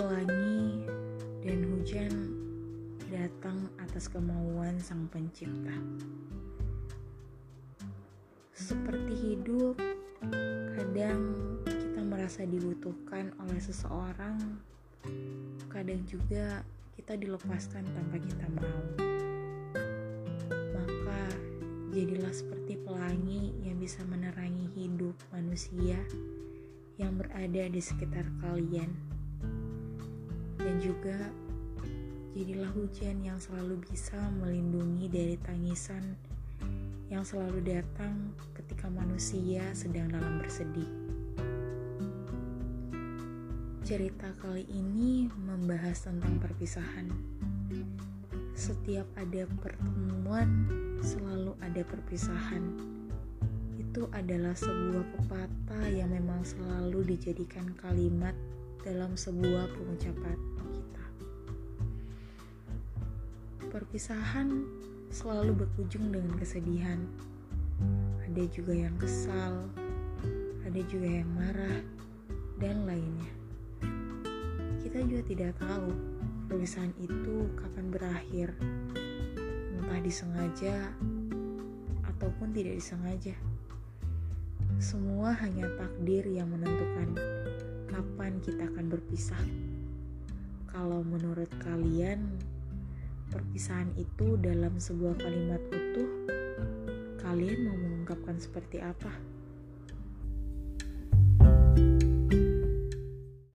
pelangi dan hujan datang atas kemauan Sang Pencipta. Seperti hidup, kadang kita merasa dibutuhkan oleh seseorang, kadang juga kita dilepaskan tanpa kita mau. Maka, jadilah seperti pelangi yang bisa menerangi hidup manusia yang berada di sekitar kalian. Juga jadilah hujan yang selalu bisa melindungi dari tangisan yang selalu datang ketika manusia sedang dalam bersedih. Cerita kali ini membahas tentang perpisahan. Setiap ada pertemuan, selalu ada perpisahan. Itu adalah sebuah pepatah yang memang selalu dijadikan kalimat dalam sebuah pengucapan kita. Perpisahan selalu berujung dengan kesedihan. Ada juga yang kesal, ada juga yang marah, dan lainnya. Kita juga tidak tahu perpisahan itu kapan berakhir, entah disengaja ataupun tidak disengaja. Semua hanya takdir yang menentukan kapan kita akan berpisah. Kalau menurut kalian, perpisahan itu dalam sebuah kalimat utuh, kalian mau mengungkapkan seperti apa?